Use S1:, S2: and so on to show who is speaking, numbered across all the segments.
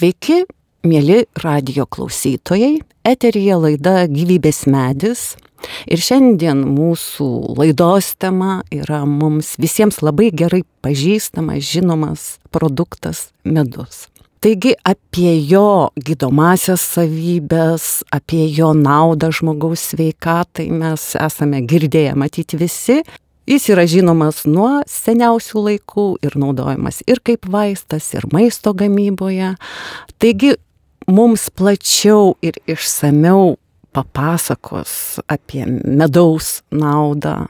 S1: Sveiki, mėly radio klausytojai. Eterija laida Gyvybės medis. Ir šiandien mūsų laidos tema yra mums visiems labai gerai pažįstamas, žinomas produktas medus. Taigi apie jo gydomasias savybės, apie jo naudą žmogaus sveikatai mes esame girdėję matyti visi, Jis yra žinomas nuo seniausių laikų ir naudojamas ir kaip vaistas, ir maisto gamyboje. Taigi mums plačiau ir išsameu papasakos apie medaus naudą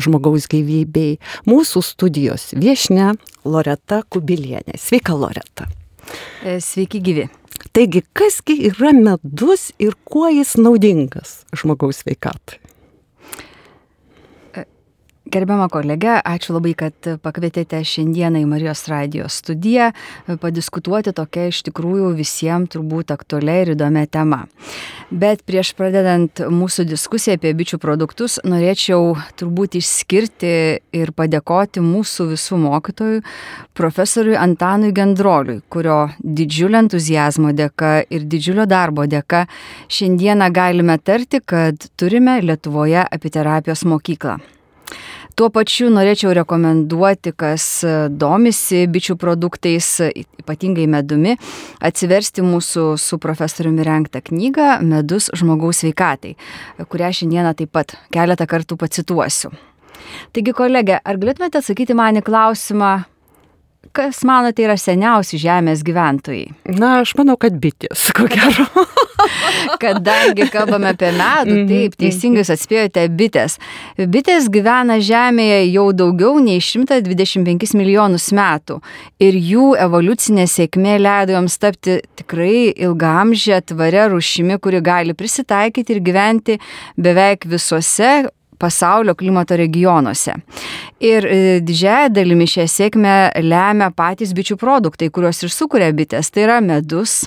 S1: žmogaus gyvybei mūsų studijos viešne Loreta Kubilienė. Sveika, Loreta.
S2: E, sveiki, gyvi.
S1: Taigi, kasgi yra medus ir kuo jis naudingas žmogaus sveikatai?
S2: Gerbiama kolegė, ačiū labai, kad pakvietėte šiandieną į Marijos radio studiją padiskutuoti tokia iš tikrųjų visiems turbūt aktualiai ir įdomia tema. Bet prieš pradedant mūsų diskusiją apie bičių produktus, norėčiau turbūt išskirti ir padėkoti mūsų visų mokytojų, profesoriui Antanui Gendroliui, kurio didžiulio entuzijazmo dėka ir didžiulio darbo dėka šiandieną galime tarti, kad turime Lietuvoje apiterapijos mokyklą. Tuo pačiu norėčiau rekomenduoti, kas domisi bičių produktais, ypatingai medumi, atsiversti mūsų su profesoriumi renktą knygą Medus žmogaus sveikatai, kurią šiandieną taip pat keletą kartų pacituosiu. Taigi, kolegė, ar galėtumėte atsakyti man į klausimą, kas manote yra seniausi Žemės gyventojai?
S1: Na, aš manau, kad bitės, ko gero.
S2: Kadangi kalbame apie medų, mhm, taip, teisingai mhm. atspėjote bitės. Bitės gyvena Žemėje jau daugiau nei 125 milijonus metų ir jų evoliucinė sėkmė leido joms tapti tikrai ilgamžė, tvaria rušimi, kuri gali prisitaikyti ir gyventi beveik visuose pasaulio klimato regionuose. Ir e, didžiąją dalimi šią sėkmę lemia patys bičių produktai, kuriuos ir sukuria bitės. Tai yra medus,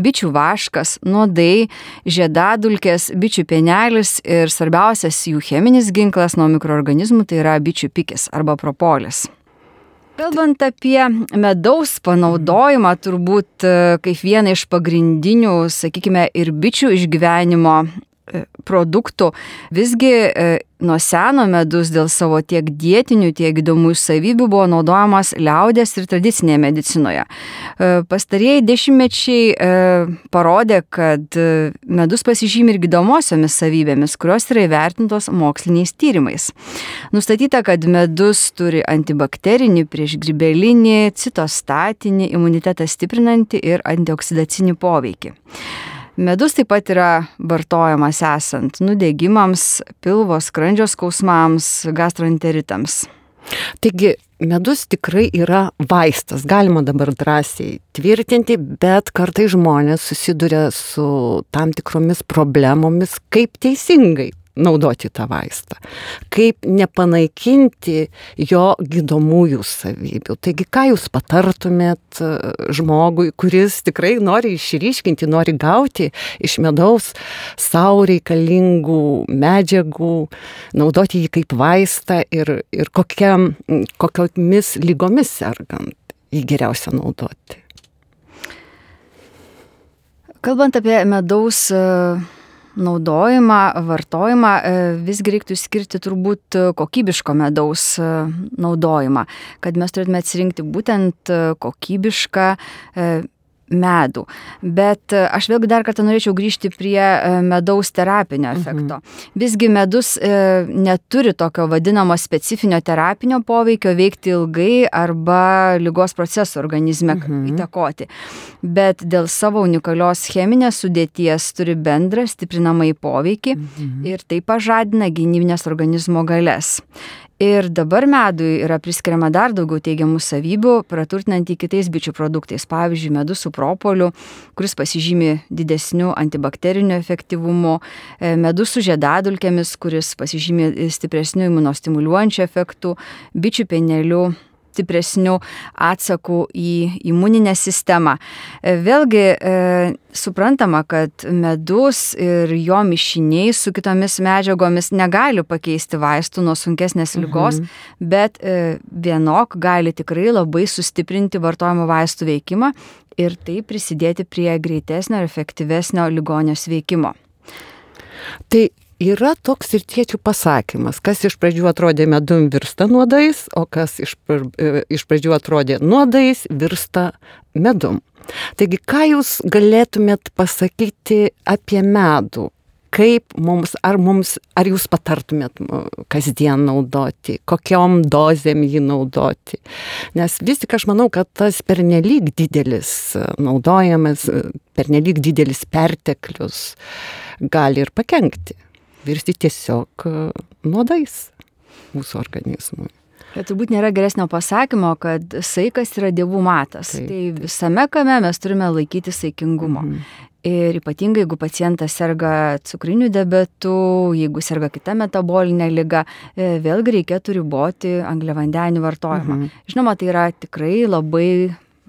S2: bičių vaškas, nuodai, žiedadulkės, bičių pienelis ir svarbiausias jų cheminis ginklas nuo mikroorganizmų tai yra bičių pikis arba propolis. Kalbant apie medaus panaudojimą, turbūt e, kaip vieną iš pagrindinių, sakykime, ir bičių išgyvenimo produktų. Visgi e, nuo seno medus dėl savo tiek dietinių, tiek įdomių savybių buvo naudojamas liaudės ir tradicinėje medicinoje. E, pastarieji dešimtmečiai parodė, kad medus pasižymi ir gydomosiomis savybėmis, kurios yra įvertintos moksliniais tyrimais. Nustatyta, kad medus turi antibakterinį, priešgrybelinį, citostatinį, imunitetą stiprinantį ir antioksidacinį poveikį. Medus taip pat yra vartojamas esant nudegimams, pilvo skrandžio skausmams, gastroenteritams.
S1: Taigi, medus tikrai yra vaistas, galima dabar drąsiai tvirtinti, bet kartai žmonės susiduria su tam tikromis problemomis, kaip teisingai naudoti tą vaistą, kaip nepanaikinti jo gydomųjų savybių. Taigi, ką jūs patartumėt e, žmogui, kuris tikrai nori išryškinti, nori gauti iš medaus savo reikalingų medžiagų, naudoti jį kaip vaistą ir, ir kokiam, kokiomis lygomis sergant jį geriausia naudoti.
S2: Kalbant apie medaus uh naudojimą, vartojimą e, visgi reiktų išskirti turbūt kokybiško medaus e, naudojimą, kad mes turėtume atsirinkti būtent kokybišką e, medų. Bet e, aš vėlgi dar kartą norėčiau grįžti prie e, medaus terapinio mhm. efekto. Mhm. Visgi medus e, neturi tokio vadinamo specifinio terapinio poveikio veikti ilgai arba lygos procesų organizme mhm. įtakoti. Bet dėl savo unikalios cheminės sudėties turi bendrą stiprinamąjį poveikį mhm. ir tai pažadina gynybinės organizmo galės. Ir dabar medui yra priskiriama dar daugiau teigiamų savybių, praturtinant į kitais bičių produktais. Pavyzdžiui, medus su propoliu, kuris pasižymi didesniu antibakteriniu efektyvumu, e, medus su žiedadulkėmis, kuris pasižymi stipresniu imunostimuliuojančiu efektu, bičių peneliu stipresniu atsaku į imuninę sistemą. E, vėlgi e, suprantama, kad medus ir jo mišiniai su kitomis medžiagomis negali pakeisti vaistų nuo sunkesnės lygos, mhm. bet e, vienok gali tikrai labai sustiprinti vartojimo vaistų veikimą ir taip prisidėti prie greitesnio ir efektyvesnio ligonio sveikimo.
S1: Tai yra toks ir tėčių pasakymas, kas iš pradžių atrodė medum virsta nuodais, o kas iš, e, iš pradžių atrodė nuodais virsta medum. Taigi, ką jūs galėtumėt pasakyti apie medų? Kaip mums, ar mums, ar jūs patartumėt kasdien naudoti, kokiom dozėm jį naudoti? Nes vis tik aš manau, kad tas pernelyg didelis naudojamas, pernelyg didelis perteklius gali ir pakengti virsti tiesiog e, nuodais mūsų organizmui.
S2: Bet turbūt nėra geresnio pasakymo, kad saikas yra dievų matas. Taip. Tai visame kame mes turime laikyti saikingumo. Mhm. Ir ypatingai, jeigu pacientas serga cukriniu diabetu, jeigu serga kita metabolinė lyga, e, vėlgi reikėtų riboti angliavandenių vartojimą. Mhm. Žinoma, tai yra tikrai labai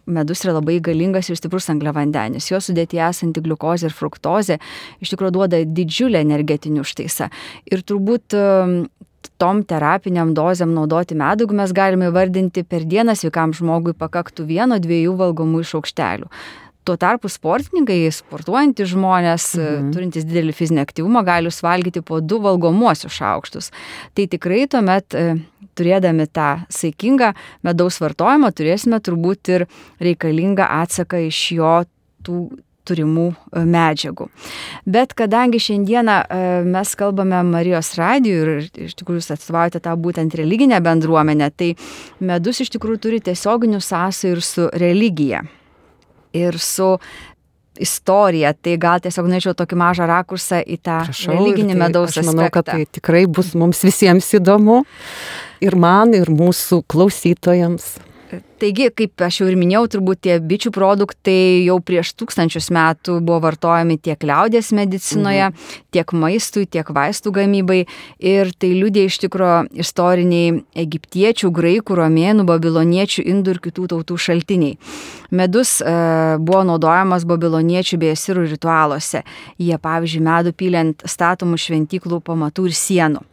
S2: medus yra labai galingas ir stiprus angliavandenis. Jo sudėtyje esanti gliukozė ir fruktozė iš tikrųjų duoda didžiulę energetinį užtaisą. Ir turbūt um, tom terapiniam dozėm naudoti medų, mes galime vardinti per dieną sveikam žmogui pakaktų vieno, dviejų valgomų iš aukštelių. Tuo tarpu sportininkai, sportuojantys žmonės, mhm. turintys didelį fizinį aktyvumą, gali suvalgyti po du valgomuosius šaukštus. Tai tikrai tuomet, e, turėdami tą saikingą medaus vartojimą, turėsime turbūt ir reikalingą atsaką iš jo tų turimų e, medžiagų. Bet kadangi šiandieną e, mes kalbame Marijos radijų ir iš tikrųjų jūs atstovaujate tą būtent religinę bendruomenę, tai medus iš tikrųjų turi tiesioginių sąsajų ir su religija ir su istorija, tai gal tiesiog norėčiau tokį mažą rakursą į tą Prašau, religinį tai, medaus aspektą.
S1: Aš manau, kad tai tikrai bus mums visiems įdomu ir man, ir mūsų klausytojams.
S2: Taigi, kaip aš jau ir minėjau, turbūt tie bičių produktai jau prieš tūkstančius metų buvo vartojami tiek liaudės medicinoje, mhm. tiek maistui, tiek vaistų gamybai. Ir tai liūdė iš tikro istoriniai egiptiečių, graikų, romėnų, babiloniečių, indų ir kitų tautų šaltiniai. Medus e, buvo naudojamas babiloniečių bei asirų ritualuose. Jie, pavyzdžiui, medų pylent statomų šventyklų pamatų ir sienų.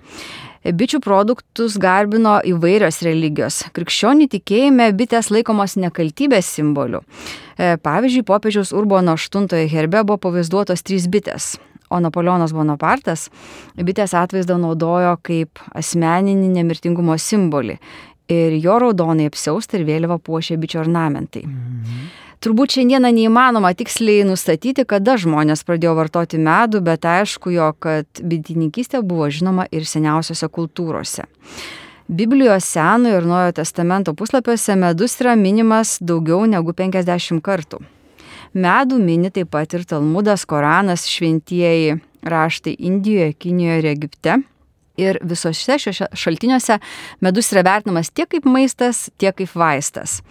S2: Bičių produktus garbino įvairios religijos. Krikščionių tikėjime bitės laikomos nekaltybės simboliu. E, pavyzdžiui, popiežiaus Urbono 8 herbe buvo pavaizduotos trys bitės, o Napoleonas Bonapartas bitės atvaizdą naudojo kaip asmeninį nemirtingumo simbolį ir jo raudonai apsiaustą ir vėliavą puošė bičių ornamentai. Mhm. Turbūt šiandieną neįmanoma tiksliai nustatyti, kada žmonės pradėjo vartoti medų, bet aišku jo, kad bitininkystė buvo žinoma ir seniausiose kultūrose. Biblijos Senojo ir Naujojo testamento puslapiuose medus yra minimas daugiau negu 50 kartų. Medų mini taip pat ir Talmudas, Koranas, šventieji raštai Indijoje, Kinijoje ir Egipte. Ir visose šiuose šaltiniuose medus yra vertinamas tiek kaip maistas, tiek kaip vaistas.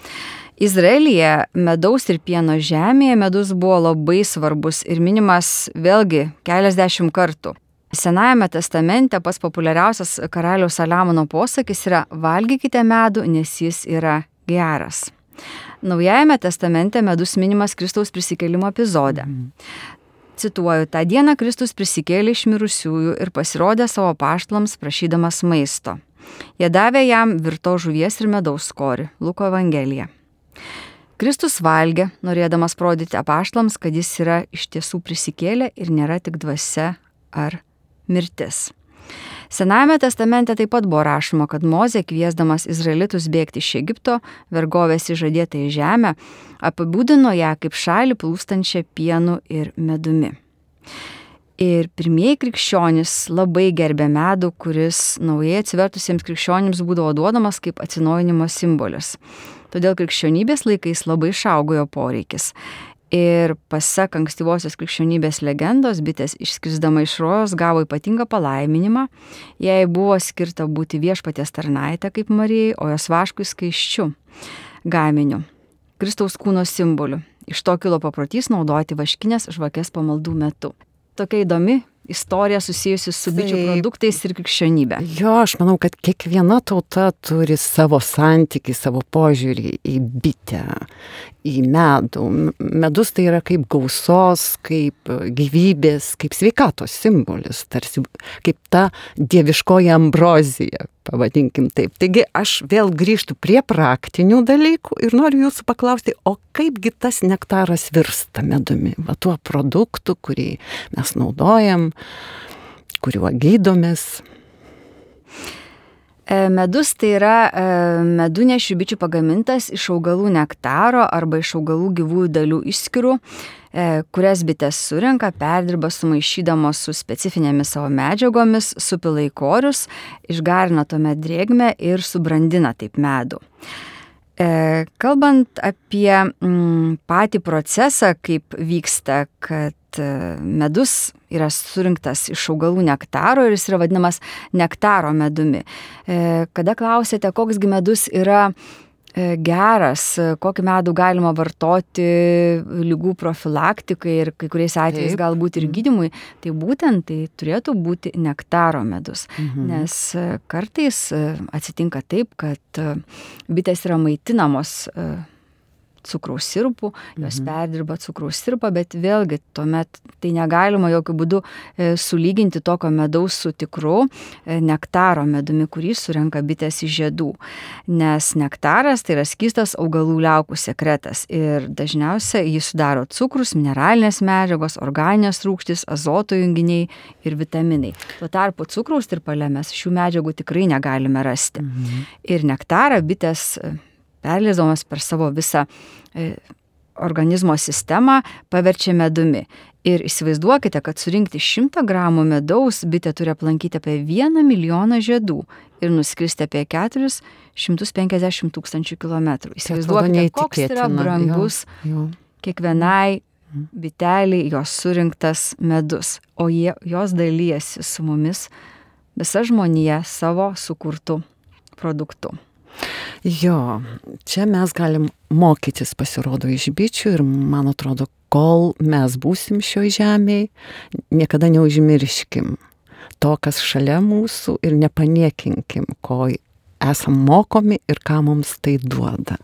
S2: Izraelyje medaus ir pieno žemėje medus buvo labai svarbus ir minimas vėlgi keliasdešimt kartų. Senajame testamente pats populiariausias karaliaus Saliamono posakis yra valgykite medų, nes jis yra geras. Naujajame testamente medus minimas Kristaus prisikėlimo epizode. Mhm. Cituoju, tą dieną Kristus prisikėlė iš mirusiųjų ir pasirodė savo paštlams prašydamas maisto. Jie davė jam virto žuvies ir medaus skori. Luko Evangelija. Kristus valgė, norėdamas parodyti apaštlams, kad jis yra iš tiesų prisikėlę ir nėra tik dvasia ar mirtis. Senajame testamente taip pat buvo rašoma, kad Mozė kviesdamas Izraelitus bėgti iš Egipto, vergovės į žemę, apibūdino ją kaip šalį plūstančią pienu ir medumi. Ir pirmieji krikščionys labai gerbė medų, kuris naujai atsivertusiems krikščionims būdavo duodamas kaip atsinaujinimo simbolis. Todėl krikščionybės laikais labai išaugo jo poreikis. Ir pasak ankstyvosios krikščionybės legendos, bitės išskrisdama iš rojos gavo ypatingą palaiminimą, jai buvo skirta būti viešpatės tarnaitė kaip Marijai, o jos vaškui skaiščiu gaminiu, Kristaus kūno simboliu. Iš to kilo paprotys naudoti vaškinės žvakės pamaldų metu. Tokia įdomi istorija susijusi su bičių produktais ir krikščionybė.
S1: Jo, aš manau, kad kiekviena tauta turi savo santykį, savo požiūrį į bitę, į medų. Medus tai yra kaip gausos, kaip gyvybės, kaip sveikatos simbolis, tarsi kaip ta dieviškoji ambrozija, pavadinkim taip. Taigi aš vėl grįžtu prie praktinių dalykų ir noriu jūsų paklausti, o kaipgi tas nektaras virsta medumi, va tuo produktu, kurį mes naudojam, kuriuo gydomės.
S2: E, medus tai yra e, medunešių bičių pagamintas iš augalų nektaro arba iš augalų gyvųjų dalių išskirų, kurias bitės surenka, perdirba sumaišydamos su specifinėmis savo medžiagomis, supila į korius, išgarina tuomet drėgmę ir subrandina taip medų. Kalbant apie mm, patį procesą, kaip vyksta, kad medus yra surinktas iš augalų nektaro ir jis yra vadinamas nektaro medumi. E, kada klausėte, koksgi medus yra e, geras, kokį medų galima vartoti lygų profilaktikai ir kai kuriais atvejais Taip. galbūt ir gydimui, tai būtent tai turėtų būti nektaro medus. Mhm. Nes e, kartais atsitinka taip, kad bitės yra maitinamos cukraus sirupų, jos mhm. perdirba cukraus sirupą, bet vėlgi tuomet tai negalima jokių būdų e, sulyginti tokio medaus su tikru e, nektaro medumi, kurį surenka bitės iš žiedų. Nes nektaras tai yra skystas augalų liaukų sekretas ir dažniausiai jį sudaro cukrus, mineralinės medžiagos, organinės rūgštis, azoto junginiai ir vitaminai. Tuo tarpu cukraus tirpale mes šių medžiagų tikrai negalime rasti. Mhm. Ir nektarą bitės perleisdamas per savo visą e, organizmo sistemą paverčia medumi. Ir įsivaizduokite, kad surinkti 100 gramų medaus bitė turi aplankyti apie 1 milijoną žiedų ir nuskristi apie 450 tūkstančių kilometrų. Įsivaizduokite, koks yra brangus jo, jo. kiekvienai biteliai jos surinktas medus, o jie, jos dalyjasi su mumis visa žmonija savo sukurtų produktų.
S1: Jo, čia mes galim mokytis pasirodo iš bičių ir man atrodo, kol mes būsim šioj žemėje, niekada neužmirškim to, kas šalia mūsų ir nepaniekinkim, ko esam mokomi ir ką mums tai duoda.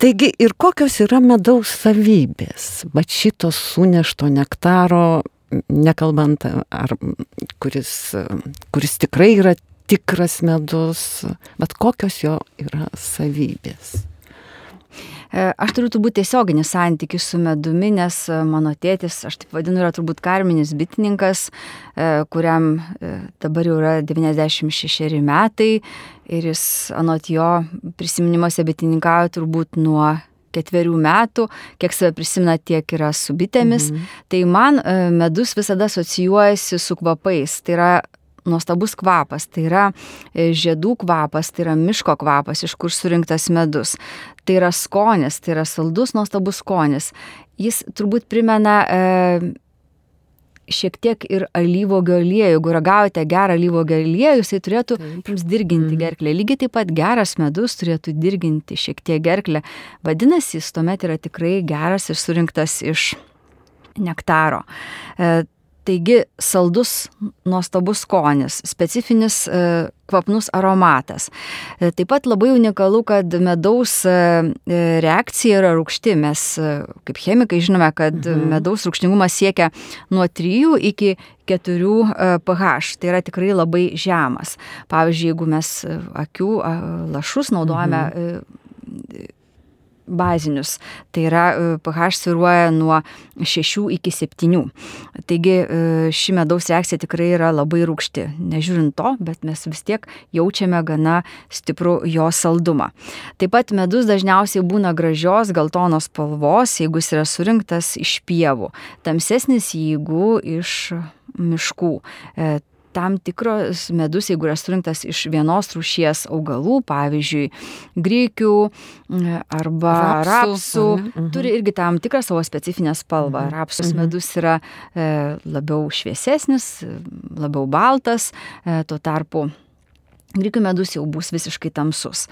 S1: Taigi ir kokios yra medaus savybės, va šitos sunešto nektaro, nekalbant, ar kuris, kuris tikrai yra tikras medus, bet kokios jo yra savybės.
S2: E, aš turiu turbūt tiesioginį santykį su medumi, nes e, mano tėtis, aš taip vadinu, yra turbūt karminis bitininkas, e, kuriam dabar jau yra 96 metai ir jis anot jo prisiminimuose bitininkauja turbūt nuo ketverių metų, kiek save prisimena, tiek yra su bitėmis. Mhm. Tai man medus visada asocijuojasi su kvapais. Tai yra nuostabus kvapas, tai yra e, žiedų kvapas, tai yra miško kvapas, iš kur surinktas medus. Tai yra skonis, tai yra saldus, nuostabus skonis. Jis turbūt primena e, šiek tiek ir alyvogio aliejų. Jeigu ragaujate gerą alyvogio aliejų, jisai turėtų taip. jums dirginti mm. gerklę. Lygiai taip pat geras medus turėtų dirginti šiek tiek gerklę. Vadinasi, jis tuomet yra tikrai geras ir surinktas iš nektaro. E, Taigi saldus, nuostabus skonis, specifinis e, kvapnus aromatas. E, taip pat labai unikalu, kad medaus e, reakcija yra rūkšti. Mes kaip chemikai žinome, kad mhm. medaus rūkštingumas siekia nuo 3 iki 4 pH. Tai yra tikrai labai žemas. Pavyzdžiui, jeigu mes akių lašus naudojame mhm bazinius. Tai yra e, pH sviruoja nuo 6 iki 7. Taigi e, ši medaus reakcija tikrai yra labai rūkšti. Nežiūrint to, bet mes vis tiek jaučiame gana stiprų jo saldumą. Taip pat medus dažniausiai būna gražios geltonos spalvos, jeigu jis yra surinktas iš pievų. Tamsesnis, jeigu iš miškų. Tam tikros medus, jeigu yra surinktas iš vienos rūšies augalų, pavyzdžiui, greikių arba rapsų, rapsų mhm. turi irgi tam tikrą savo specifinę spalvą. Mhm. Rapsus mhm. medus yra e, labiau šviesesnis, labiau baltas, e, tuo tarpu Grikių medus jau bus visiškai tamsus.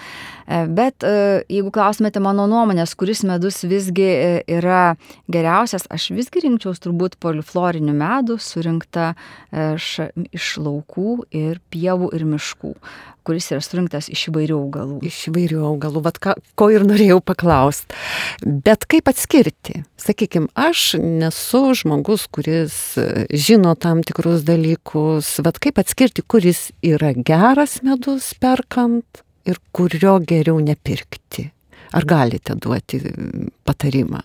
S2: E, bet e, jeigu klaustumėte mano nuomonės, kuris medus visgi e, yra geriausias, aš visgi rinkčiaus turbūt poliflorinių medų surinktą iš laukų ir pievų ir miškų kuris yra surinktas iš įvairių augalų.
S1: Iš įvairių augalų, vad ko ir norėjau paklausti. Bet kaip atskirti? Sakykime, aš nesu žmogus, kuris žino tam tikrus dalykus, vad kaip atskirti, kuris yra geras medus perkant ir kurio geriau nepirkti. Ar galite duoti patarimą?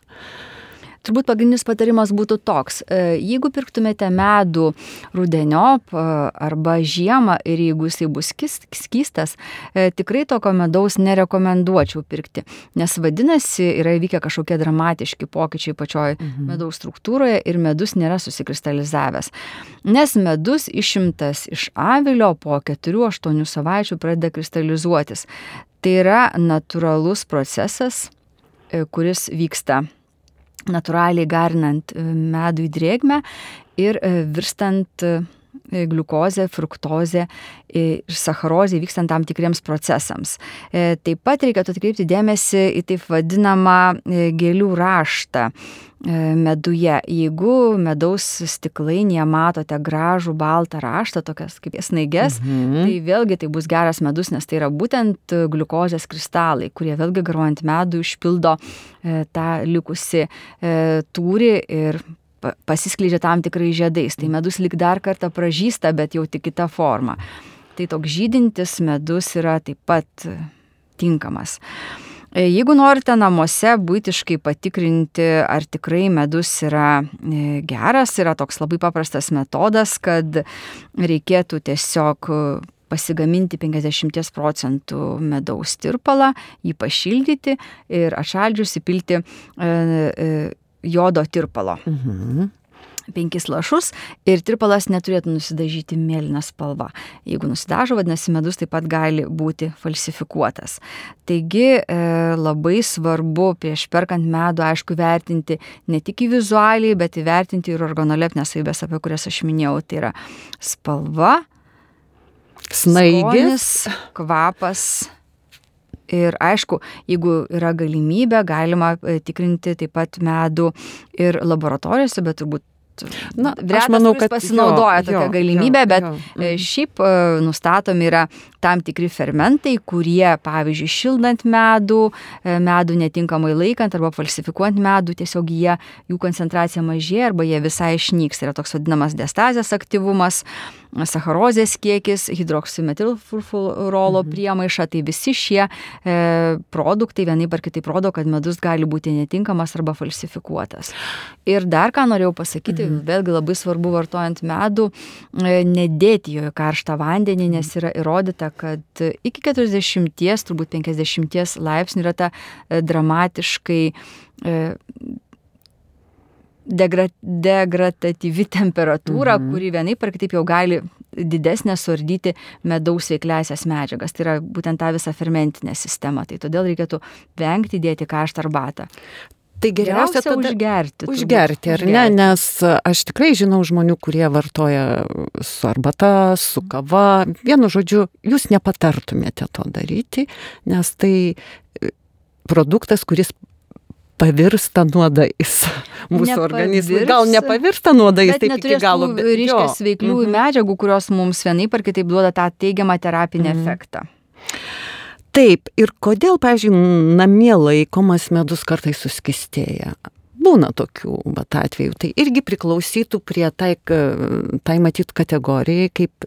S2: Turbūt pagrindinis patarimas būtų toks. E, jeigu pirktumėte medų rudeniop e, arba žiemą ir jeigu jisai bus skystas, e, tikrai tokio medaus nerekomenduočiau pirkti. Nes vadinasi, yra įvykę kažkokie dramatiški pokyčiai pačioj mhm. medaus struktūroje ir medus nėra susikristalizavęs. Nes medus išimtas iš avilio po 4-8 savaičių pradeda kristalizuotis. Tai yra natūralus procesas, kuris vyksta natūraliai garinant e, medų į drėgmę ir e, virstant e, gliukozė, fruktozė ir sacharozė vykstant tam tikriems procesams. Taip pat reikėtų atkreipti dėmesį į taip vadinamą gėlių raštą meduje. Jeigu medaus stiklainėje matote gražų baltą raštą, tokias kaip snaiges, mhm. tai vėlgi tai bus geras medus, nes tai yra būtent gliukozės kristalai, kurie vėlgi garuojant medų išpildo tą likusi tūrį ir pasiskleidžia tam tikrai žiedais. Tai medus lik dar kartą pražįsta, bet jau tik kita forma. Tai toks žydintis medus yra taip pat tinkamas. E, jeigu norite namuose būtiškai patikrinti, ar tikrai medus yra e, geras, yra toks labai paprastas metodas, kad reikėtų tiesiog pasigaminti 50 procentų medaus tirpalą, jį pašildyti ir atšaldžius įpilti e, jodo tirpalo. Mhm penkis lašus ir tirpalas neturėtų nusidažyti mėlyną spalvą. Jeigu nusidažo, vadinasi, medus taip pat gali būti falsifikuotas. Taigi e, labai svarbu prieš perkant medų, aišku, vertinti ne tik į vizualiai, bet įvertinti ir organolepnės savybės, apie kurias aš minėjau. Tai yra spalva,
S1: snaigis,
S2: kvapas Ir aišku, jeigu yra galimybė, galima e, tikrinti taip pat medų ir laboratorijose, bet turbūt Na, aš manau, kad pasinaudoja tokią galimybę, jo, bet jo. E, mhm. šiaip e, nustatomi yra tam tikri fermentai, kurie, pavyzdžiui, šildant medų, medų netinkamai laikant arba falsifikuojant medų, tiesiog jie, jų koncentracija mažėja arba jie visai išnyks. Yra toks vadinamas destazės aktyvumas sacharozės kiekis, hidroksimetilfurfurolo mhm. priemaiša, tai visi šie e, produktai vienaip ar kitaip rodo, kad medus gali būti netinkamas arba falsifikuotas. Ir dar ką norėjau pasakyti, mhm. vėlgi labai svarbu vartojant medų, e, nedėti jo į karštą vandenį, nes yra įrodyta, kad iki 40, turbūt 50 laipsnių yra ta e, dramatiškai e, degra, degradatyvi temperatūra, mhm. kuri vienaip ar kitaip jau gali didesnė suardyti medaus veikliasias medžiagas. Tai yra būtent tą visą fermentinę sistemą. Tai todėl reikėtų vengti dėti karštą arbatą.
S1: Tai geriausia, geriausia tada
S2: užgerti.
S1: Užgerti, ar ne? Nes aš tikrai žinau žmonių, kurie vartoja su arbata, su kava. Vienu žodžiu, jūs nepatartumėte to daryti, nes tai produktas, kuris pavirsta nuodais mūsų organizmui. Gal nepavirsta nuodais,
S2: taip iki galo. Bet ryškės veikliųjų mm -hmm. medžiagų, kurios mums vienaip ar kitaip duoda tą teigiamą terapinį mm -hmm. efektą.
S1: Taip, ir kodėl, pavyzdžiui, namie laikomas medus kartais suskistėja? Būna tokių vat, atvejų. Tai irgi priklausytų prie tai, tai matyt kategorijai, kaip,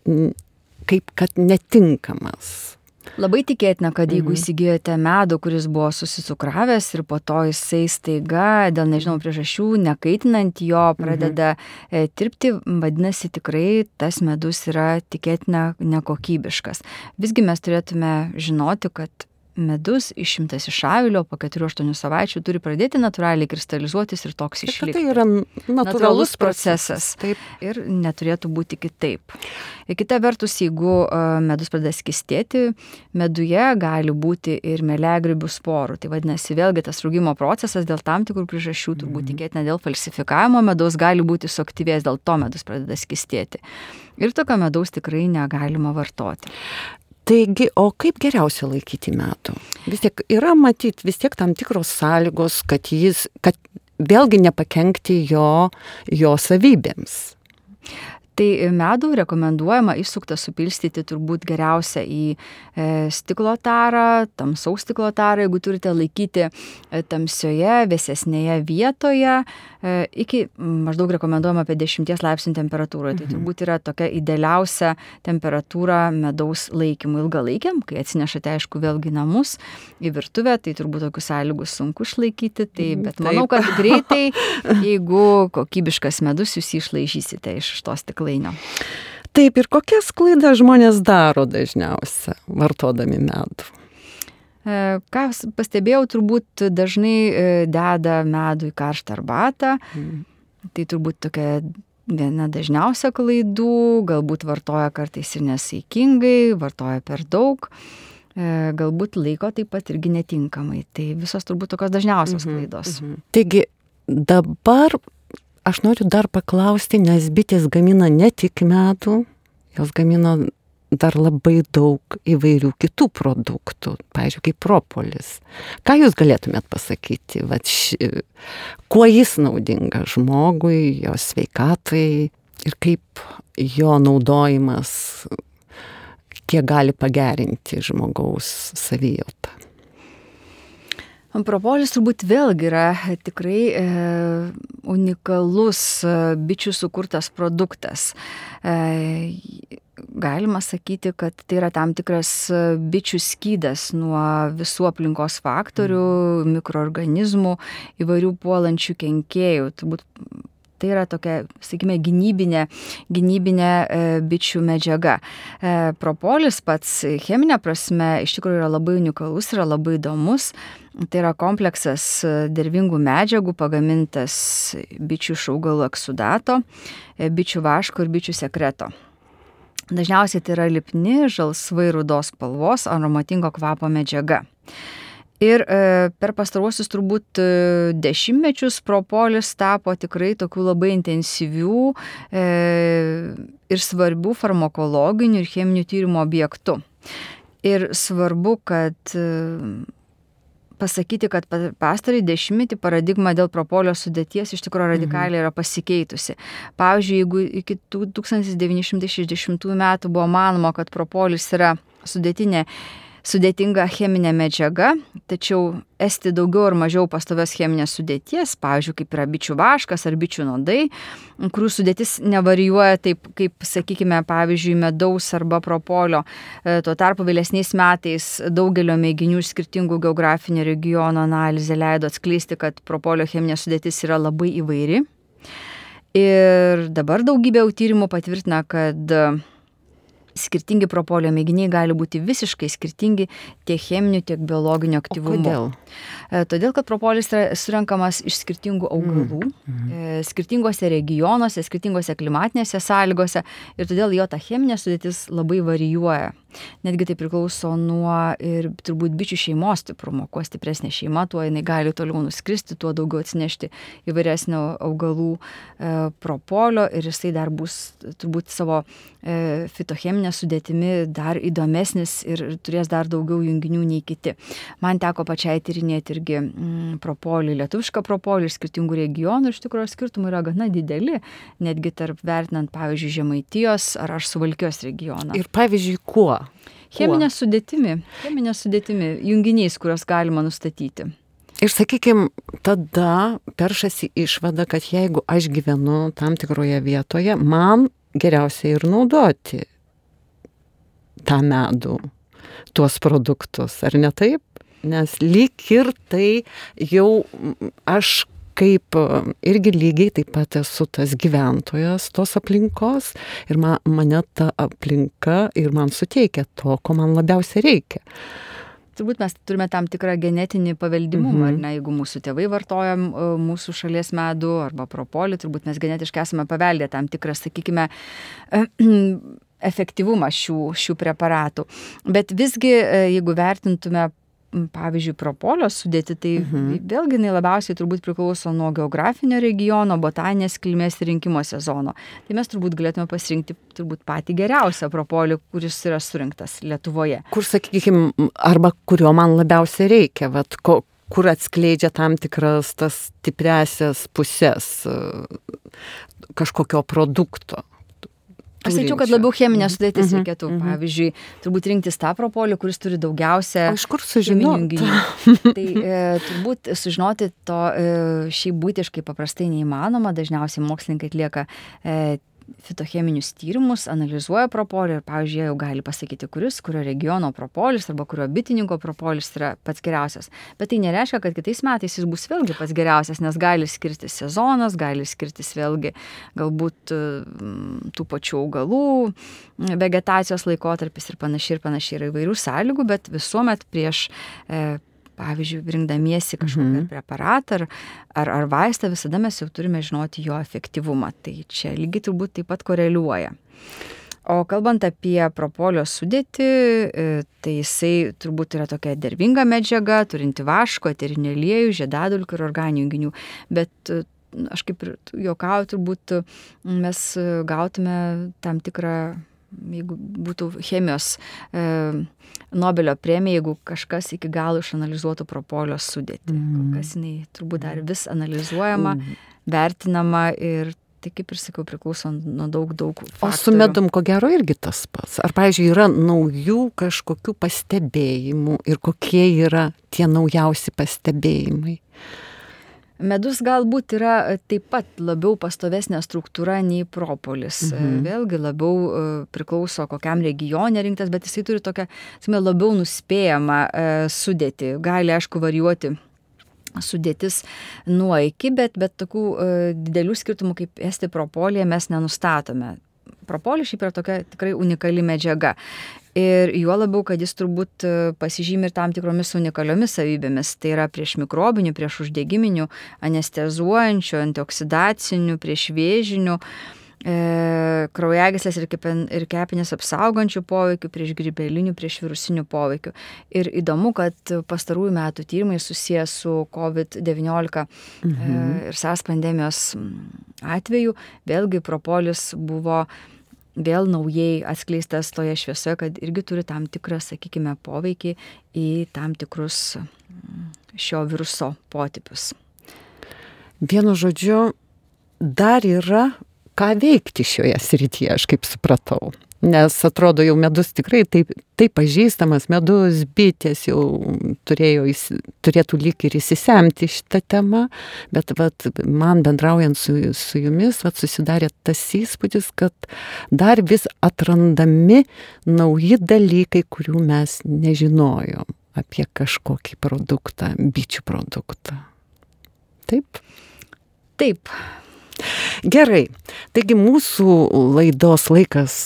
S1: kaip kad netinkamas
S2: Labai tikėtina, kad jeigu mhm. įsigijote medų, kuris buvo susicukravęs ir po to jisai staiga, dėl nežinau priežasčių, nekaitinant jo, pradeda mhm. tirpti, vadinasi tikrai tas medus yra tikėtina nekokybiškas. Visgi mes turėtume žinoti, kad medus išimtas iš avilio po 4-8 savaičių turi pradėti natūraliai kristalizuotis ir toks išlikti.
S1: Tai yra natūralus, natūralus procesas.
S2: Taip. Ir neturėtų būti kitaip. Ir kita vertus, jeigu medus pradeda skistėti, meduje gali būti ir melegribių sporų. Tai vadinasi, vėlgi tas rūgimo procesas dėl tam tikrų priežasčių, turbūt mm. tikėtina dėl falsifikavimo medaus gali būti suaktyvės, dėl to medus pradeda skistėti. Ir tokio medaus tikrai negalima vartoti.
S1: Taigi, o kaip geriausia laikyti medų? Vis tiek yra matyti vis tiek tam tikros sąlygos, kad jis, kad vėlgi nepakenkti jo, jo savybėms.
S2: Tai medų rekomenduojama išsuktą supilstyti turbūt geriausia į e, stiklo tarą, tamsaus stiklo tarą, jeigu turite laikyti e, tamsioje, vėsesnėje vietoje, e, iki maždaug rekomenduojama apie 10 laipsnių temperatūroje. Tai mhm. turbūt yra tokia idealiausia temperatūra medaus laikymui ilgalaikiam, kai atsinešate, aišku, vėlgi namus į virtuvę, tai turbūt tokius sąlygus sunku išlaikyti, tai, mhm, bet manau, kad greitai, jeigu kokybiškas medus, jūs jį išlaižysite iš tos stiklainės stiklainio.
S1: Taip, ir kokias klaidas žmonės daro dažniausia, vartodami medų?
S2: E, ką pastebėjau, turbūt dažnai e, deda medų į karštą arbatą. Mm. Tai turbūt tokia viena dažniausia klaidų, galbūt vartoja kartais ir nesaikingai, vartoja per daug, e, galbūt laiko taip pat irgi netinkamai. Tai visos turbūt tokios dažniausios mm -hmm, klaidos. Mm -hmm.
S1: Taigi dabar aš noriu dar paklausti, nes bitės gamina ne tik medų, jos gamina dar labai daug įvairių kitų produktų, pavyzdžiui, kaip propolis. Ką jūs galėtumėt pasakyti, Vat ši, kuo jis naudingas žmogui, jo sveikatai ir kaip jo naudojimas, kiek gali pagerinti žmogaus savijautą?
S2: Propolis turbūt vėlgi yra tikrai e, unikalus e, bičių sukurtas produktas. E, galima sakyti, kad tai yra tam tikras e, bičių skydas nuo visų aplinkos faktorių, mikroorganizmų, įvairių puolančių kenkėjų. Turbūt tai yra tokia, sakykime, gynybinė, gynybinė e, bičių medžiaga. E, propolis pats cheminė prasme iš tikrųjų yra labai unikalus, yra labai įdomus. Tai yra kompleksas e, dervingų medžiagų pagamintas bičių iš augalų eksudato, bičių vaško ir bičių sekreto. Dažniausiai tai yra lipni, žalsvai rudos spalvos, aromatingo kvapo medžiaga. Ir e, per pastaruosius turbūt e, dešimtmečius propolis tapo tikrai tokių labai intensyvių e, ir svarbių farmakologinių ir cheminių tyrimų objektų. Ir svarbu, kad pasakyti, kad pastarį dešimtmetį paradigma dėl propolio sudėties iš tikrųjų radikaliai yra pasikeitusi. Pavyzdžiui, jeigu iki 1960 metų buvo manoma, kad propolis yra sudėtinė sudėtinga cheminė medžiaga, tačiau esti daugiau ar mažiau pastovios cheminės sudėties, pavyzdžiui, kaip yra bičių vaškas ar bičių nuodai, kurių sudėtis nevarijuoja taip, kaip, sakykime, pavyzdžiui, medaus arba propolio. E, tuo tarpu vėlesniais metais daugelio mėginių skirtingų geografinio regiono analizė leido atskleisti, kad propolio cheminė sudėtis yra labai įvairi. Ir dabar daugybė tyrimų patvirtina, kad skirtingi propolio mėginiai gali būti visiškai skirtingi tiek cheminiu, tiek biologiniu aktyvumu.
S1: O kodėl?
S2: E, todėl, kad propolis yra surinkamas iš skirtingų augalų, mm skirtingose regionuose, skirtingose klimatinėse sąlygose ir todėl jo ta cheminė sudėtis labai varijuoja. Netgi tai priklauso nuo ir turbūt bičių šeimos stiprumo. Kuo stipresnė šeima, tuo jinai gali toliau nuskristi, tuo daugiau atsinešti įvairesnio augalų e, propolio ir jisai dar bus turbūt savo e, fitocheminė sudėtimi dar įdomesnis ir turės dar daugiau junginių nei kiti. Man teko pačiai tyrinėti irgi mm, propolį, lietuvišką propolį iš skirtingų regionų ir iš tikrųjų skirtumai yra gana dideli, netgi tarp vertinant, pavyzdžiui, Žemaitijos ar aš suvalkios regioną.
S1: Ir pavyzdžiui, kuo?
S2: Cheminė sudėtimi, cheminė sudėtimi, junginiais, kuriuos galima nustatyti.
S1: Ir sakykime, tada peršasi išvada, kad jeigu aš gyvenu tam tikroje vietoje, man geriausia ir naudoti tą medų, tuos produktus, ar ne taip? Nes lyg ir tai jau aš kaip irgi lygiai taip pat esu tas gyventojas tos aplinkos ir man, mane ta aplinka ir man suteikia to, ko man labiausiai reikia.
S2: Turbūt mes turime tam tikrą genetinį paveldimumą, mm -hmm. ar ne, jeigu mūsų tėvai vartoja mūsų šalies medų arba propolį, turbūt mes genetiškai esame paveldę tam tikrą, sakykime, efektyvumą šių, šių preparatų. Bet visgi, e, jeigu vertintume pavyzdžiui, propolio sudėti, tai mhm. vėlgi jinai labiausiai turbūt priklauso nuo geografinio regiono, botaninės kilmės ir rinkimo sezono. Tai mes turbūt galėtume pasirinkti turbūt patį geriausią propolių, kuris yra surinktas Lietuvoje.
S1: Kur, sakykime, arba kurio man labiausiai reikia, vat, ko, kur atskleidžia tam tikras tas stipresias pusės kažkokio produkto.
S2: Aš sakyčiau, kad labiau cheminė sudėtis mm -hmm. reikėtų. Mm -hmm. Pavyzdžiui, turbūt rinktis tą propolį, kuris turi daugiausia.
S1: Iš kur sužinoti?
S2: tai e, turbūt sužinoti to e, šiaip būtiškai paprastai neįmanoma. Dažniausiai mokslininkai atlieka e, fitocheminius tyrimus, analizuoja propolį ir, pavyzdžiui, jau gali pasakyti, kuris, kurio regiono propolis arba kurio bitininko propolis yra pats geriausias. Bet tai nereiškia, kad kitais metais jis bus vėlgi pats geriausias, nes gali skirtis sezonas, gali skirtis vėlgi galbūt mm, tų pačių augalų, vegetacijos laikotarpis ir panašiai ir panašiai yra įvairių sąlygų, bet visuomet prieš e, pavyzdžiui, rinkdamiesi kažkokį mhm. preparatą ar, ar, ar vaistą, visada mes jau turime žinoti jo efektyvumą. Tai čia lygiai turbūt taip pat koreliuoja. O kalbant apie propolio sudėtį, e, tai jisai turbūt yra tokia dervinga medžiaga, turinti vaško, eterinį aliejų, žiedadulkių ir organinių junginių. Bet e, aš kaip ir juokauju, turbūt mes gautume tam tikrą jeigu būtų chemijos e, Nobelio premija, jeigu kažkas iki galo išanalizuotų propolio sudėtį. Mm. Kas jinai turbūt dar vis analizuojama, mm. vertinama ir tai kaip ir sakiau, priklauso nuo daug, daug. Faktorių.
S1: O su medum, ko gero, irgi tas pats. Ar, pavyzdžiui, yra naujų kažkokių pastebėjimų ir kokie yra tie naujausi pastebėjimai?
S2: Medus galbūt yra e, taip pat labiau pastovesnė struktūra nei propolis. E, mhm. Vėlgi labiau e, priklauso kokiam regione rinktas, bet jisai turi tokią, sakime, labiau nuspėjamą sudėtį. Gali, aišku, varijuoti sudėtis nuo iki, bet, bet tokių didelių skirtumų kaip esti propolija mes nenustatome propolis šiaip yra tokia tikrai unikali medžiaga. Ir juo labiau, kad jis turbūt e, pasižymi ir tam tikromis unikaliomis savybėmis. Tai yra prieš mikrobinių, prieš uždegiminių, anestezuojančių, antioksidacinių, prieš vėžinių, e, kraujagyslės ir, kepen, ir kepinės apsaugančių poveikių, prieš grybelinių, prieš virusinių poveikių. Ir įdomu, kad pastarųjų metų tyrimai susijęs su COVID-19 e, mhm. e, ir SARS pandemijos atveju, vėlgi propolis buvo vėl naujai atskleistas toje šviesoje, kad irgi turi tam tikrą, sakykime, poveikį į tam tikrus mm, šio viruso potipius.
S1: Vienu žodžiu, dar yra ką veikti šioje srityje, aš kaip supratau. Nes atrodo jau medus tikrai taip, taip pažįstamas, medus bitės jau turėjo, turėtų lyg ir įsisemti šitą temą, bet vat, man bendraujant su, su jumis vat, susidarė tas įspūdis, kad dar vis atrandami nauji dalykai, kurių mes nežinojom apie kažkokį produktą, bičių produktą. Taip?
S2: Taip.
S1: Gerai, taigi mūsų laidos laikas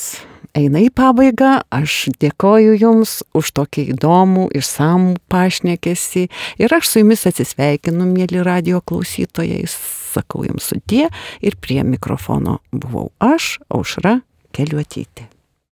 S1: eina į pabaigą. Aš dėkoju Jums už tokį įdomų, išsamų pašnekėsi ir aš su Jumis atsisveikinu, mėly radio klausytojai, sakau Jums sudie ir prie mikrofono buvau aš, Aušra Keliuotyti.